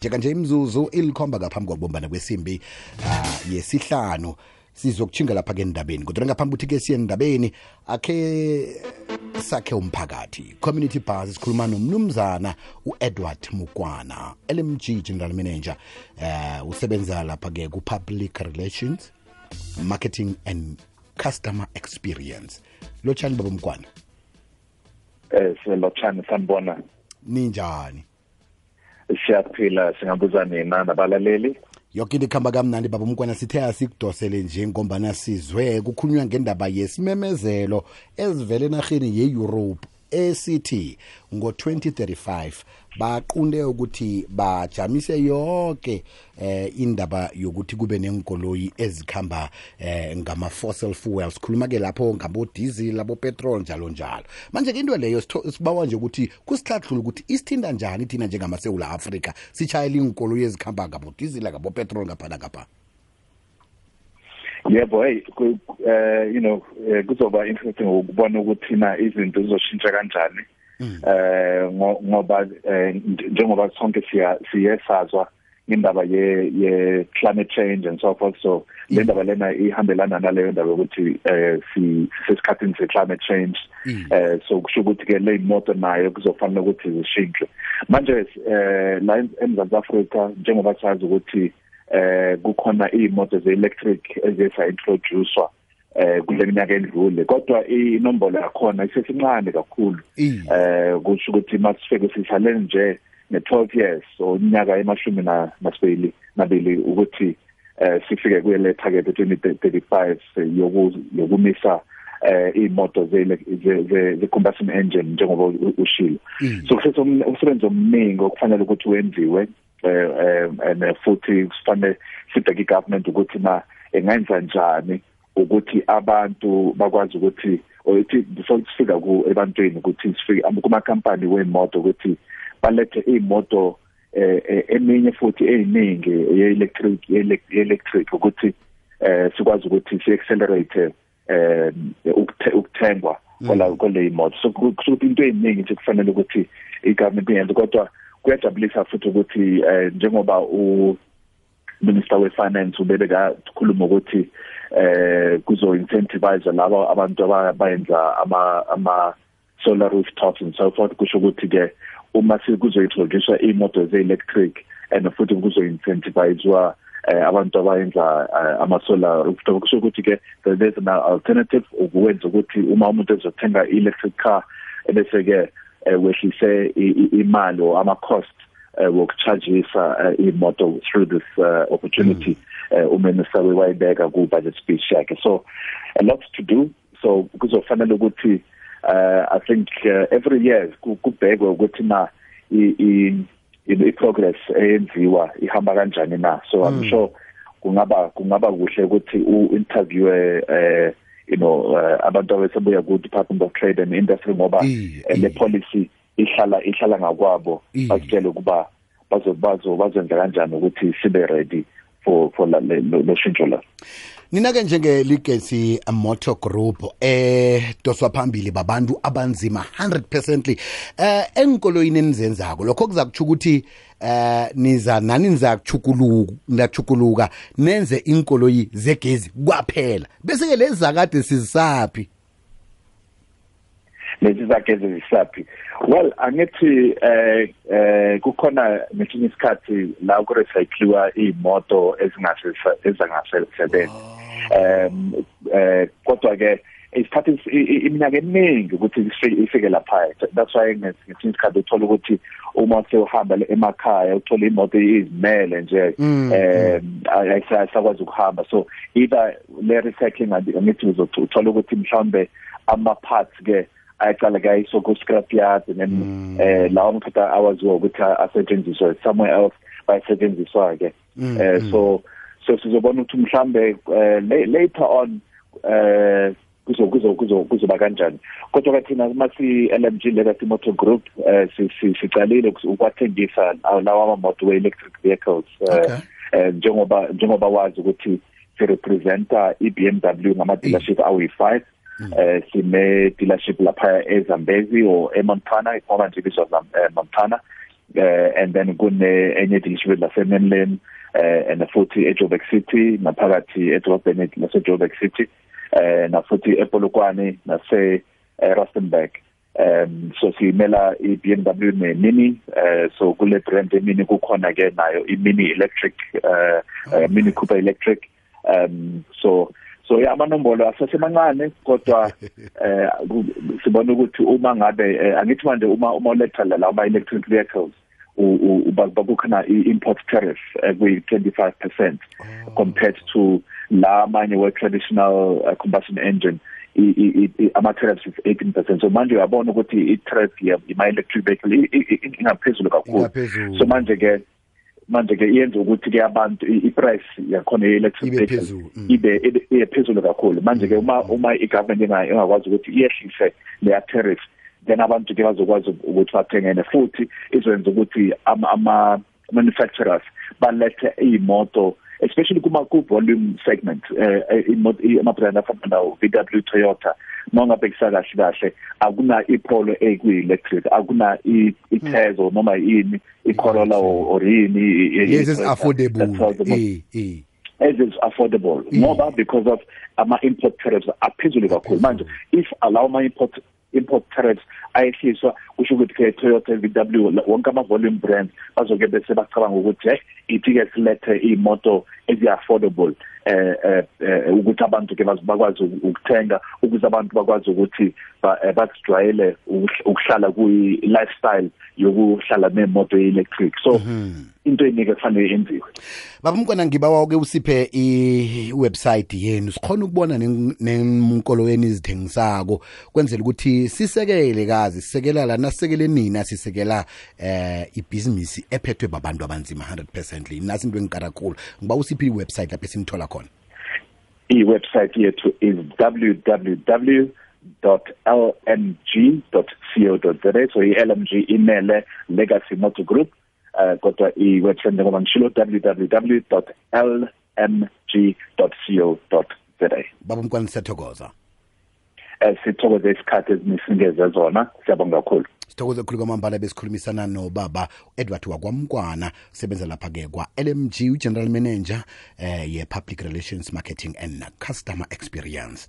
njekanje imzuzu ilikhomba ngaphambi kokubumbana kwesimbi uh, yesihlanu. Sizokutshinga lapha-ke endabeni kodwa ngaphambi ukuthi ke siye endabeni akhe sakhe umphakathi. Community bus sikhuluma nomnumzana u-edward mukwana lmg general manager uh, usebenza lapha-ke ku-public relations marketing and customer experience. Lotshani baba mkwana eh silotshani sanibona ninjani siyaphila singabuza nina nabalaleli yoke into ikuhamba kamnandi baba umkwana sithe asikudosele nje ngombana sizwe kukhulunywa ngendaba yesimemezelo ezivele enarheni ye-europe esithi ngo-2035 baqunde ukuthi bajamise yonke eh indaba yokuthi kube nenkoloyi ezikhamba eh ngama-fossil fuels. Khuluma-ke lapho ngabo-diesel abo-petrol njalo njalo. Manje-ke into leyo sibawa nje ukuthi kusihlahlula ukuthi isithinda njani thina njengamasewula afrika sitshayela inkoloyi ezikhamba ngabo-diesel ngabo-petrol ngapha. nangapha yebo hey eh you know kuzoba interesting ukubona ukuthi na izinto zizoshintsha kanjani. Eh ngoba njengoba sonke siya siyesazwa indaba ye ye climate change and so forth so le ndaba lena ihambelana naleyo ndaba ukuthi eh si sesikhathini se climate change eh so kusho ukuthi ke le moto nayo kuzofanele ukuthi zishintshe. Manje eh la eMzantsi Africa njengoba sazi ukuthi eh kukhona imoto ze electric ezisa introducewa eh kule minyaka endlule kodwa inombolo yakhona isesincane kakhulu. Eh kusho ukuthi masifike sihlale nje ne12 years so iminyaka emashumi na nasibili nabili ukuthi eh sifike kule target 2035 yokumisa eh imoto ze ze combustion engine njengoba ushilo so kusethe umsebenzi omningi okufanele ukuthi wenziwe eh and futhi kufanele sibheke igovernment ukuthi na engenza njani ukuthi abantu bakwazi ukuthi oyithi before sifika ku ebantwini ukuthi sifike kuma company wemoto ukuthi balethe imoto eh eminye futhi eziningi ye electric electric ukuthi eh sikwazi ukuthi si accelerate eh ukuthengwa kwala kwale imoto. So kusuthi into eziningi nje kufanele ukuthi igovernment yenze kodwa kuyajabulisa futhi ukuthi njengoba u Minister we Finance ubebeka khuluma ukuthi eh kuzo incentivize labo abantu abayenza ama ama solar rooftops and so forth. Kusho ukuthi ke uma sikuzo introduce imoto ze electric and futhi kuzo incentivizewa eh abantu abayenza ama solar rooftop kusho ukuthi ke there's an alternative ukwenza ukuthi uma umuntu ezothenga electric car bese ke wehlise imali or ama cost wokuchargeisa imoto through this uh, opportunity uminister wayibeka ku budget speech yakhe. So a lot to do. So kuzofanele ukuthi uh, i think uh, every year kubhekwe ukuthi na i i progress eyenziwa ihamba kanjani na? So i'm mm. sure kungaba kungaba kuhle ukuthi u-interview eh you know uh, abantu abasebuya ku Department of Trade and Industry ngoba le policy ihlala ihlala ngakwabo. Basitshele ukuba bazobazo bazenza kanjani ukuthi sibe ready for for lo shintsho la. Nina ke njenge Legacy Motor Group eh doswa phambili babantu abanzima 100% eh enkoloyini enizenzako lokho kuzakuthi ukuthi eh niza nani nizakuchukuluka ndachukuluka nenze inkoloyi zegezi kwaphela. Bese ke lezi zakade sizisaphi? Lezi zakade zisaphi? Well angithi eh eh kukhona ngesinye isikhathi la kurecycliwa imoto ezingase ezangasebenzi um eh kodwa ke isikhathi iminyaka eminingi ukuthi ifike lapha that's why ngesinye isikhathi uthola ukuthi uma sewuhamba emakhaya uthola imoto izimele nje eh ayisakwazi ukuhamba. So either le recycling angithi uzothola ukuthi mhlambe ama parts ke ayaqala kayisho ku scrap yard then eh lawo mkhatha awaziwa ukuthi asetshenziswe somewhere else bayisetshenziswa ke eh so so sizobona ukuthi mhlambe later on eh kuzo kuzo kuzo kuzoba kanjani. Kodwa ke thina masi LMG Legacy Motor Group eh sicalile ukwathengisa lawa ama motor electric vehicles eh njengoba njengoba wazi ukuthi si representa iBMW ngama dealership awu5 eh sine dealership lapha eZambezi or eMontana ikhona nje bisho Montana. Eh and then kune enye district laseMenlyn eh and futhi eJoburg City naphakathi edolobheni laseJoburg City eh na futhi ePolokwane nase Rustenburg. Um so simela iBMW ne Mini eh so kule brand emini kukhona ke nayo iMini electric eh uh, Mini Cooper electric. Um so so ya amanombolo asesemancane kodwa eh sibona ukuthi uma ngabe angithi manje uma uma uletha la ama electric vehicles bakukhona i-import tariff ekwi 25% compared to la amanye we traditional uh, combustion engine ama tariffs is 18% so manje uyabona ukuthi i tariff ima electric vehicle ingaphezulu kakhulu. So manje ke manje ke iyenza ukuthi ke abantu iprice yakhona electric vehicle ibe ibe phezulu kakhulu. Manje ke uma uma igovernment ingakwazi ukuthi iyehlise le tariff then abantu ke bazokwazi ukuthi bathengene. Futhi izwenza ukuthi ama, ama manufacturers balethe imoto especially kuma ku volume segment eh imoto ama brand afana nawo VW Toyota mawungabhekisa kahle kahle akuna ipolo ekwi electric akuna iTezo noma yini iCorolla or yini yes is affordable. eh eh. As is affordable. Ngoba because of ama import tariffs aphezulu kakhulu. Manje if allow my import import tariffs ayehliswa kusho ukuthi ke Toyota VW wonke ama volume brands bazoke bese bacabanga ukuthi hey ithi ke silethe imoto ezi affordable eh eh ukuthi abantu ke bazokwazi ukuthenga ukuze abantu bakwazi ukuthi bazijwayele ukuhlala kuyi lifestyle yokuhlala nemoto electric so into eningi kufanele yenziwe. Baba mkwana ngibawa ke usiphe i website yenu. Sikhona ukubona nenkolo yenu izithengisako kwenzela ukuthi sisekele kazi sisekela la nasekele nina sisekela eh ibhizinisi ephethwe babantu abanzima 100% nasi into engikarakhulu ngiba usiphe i website lapho sinithola khona. I-website yethu is www lmg.co.za so i-lmg imele legacy motor group uh, kodwa i-website njengoba ngishilo www.lmg.co.za baba mkwani siyathokoza. Eh sithokoze isikhathi ezinisingeze zona. Siyabonga kakhulu. Sithokoze khulu kwamambala besikhulumisana nobaba edward wakwamkwana sebenza lapha-ke kwa-lmg ugeneral manager eh, ye-public relations marketing and customer experience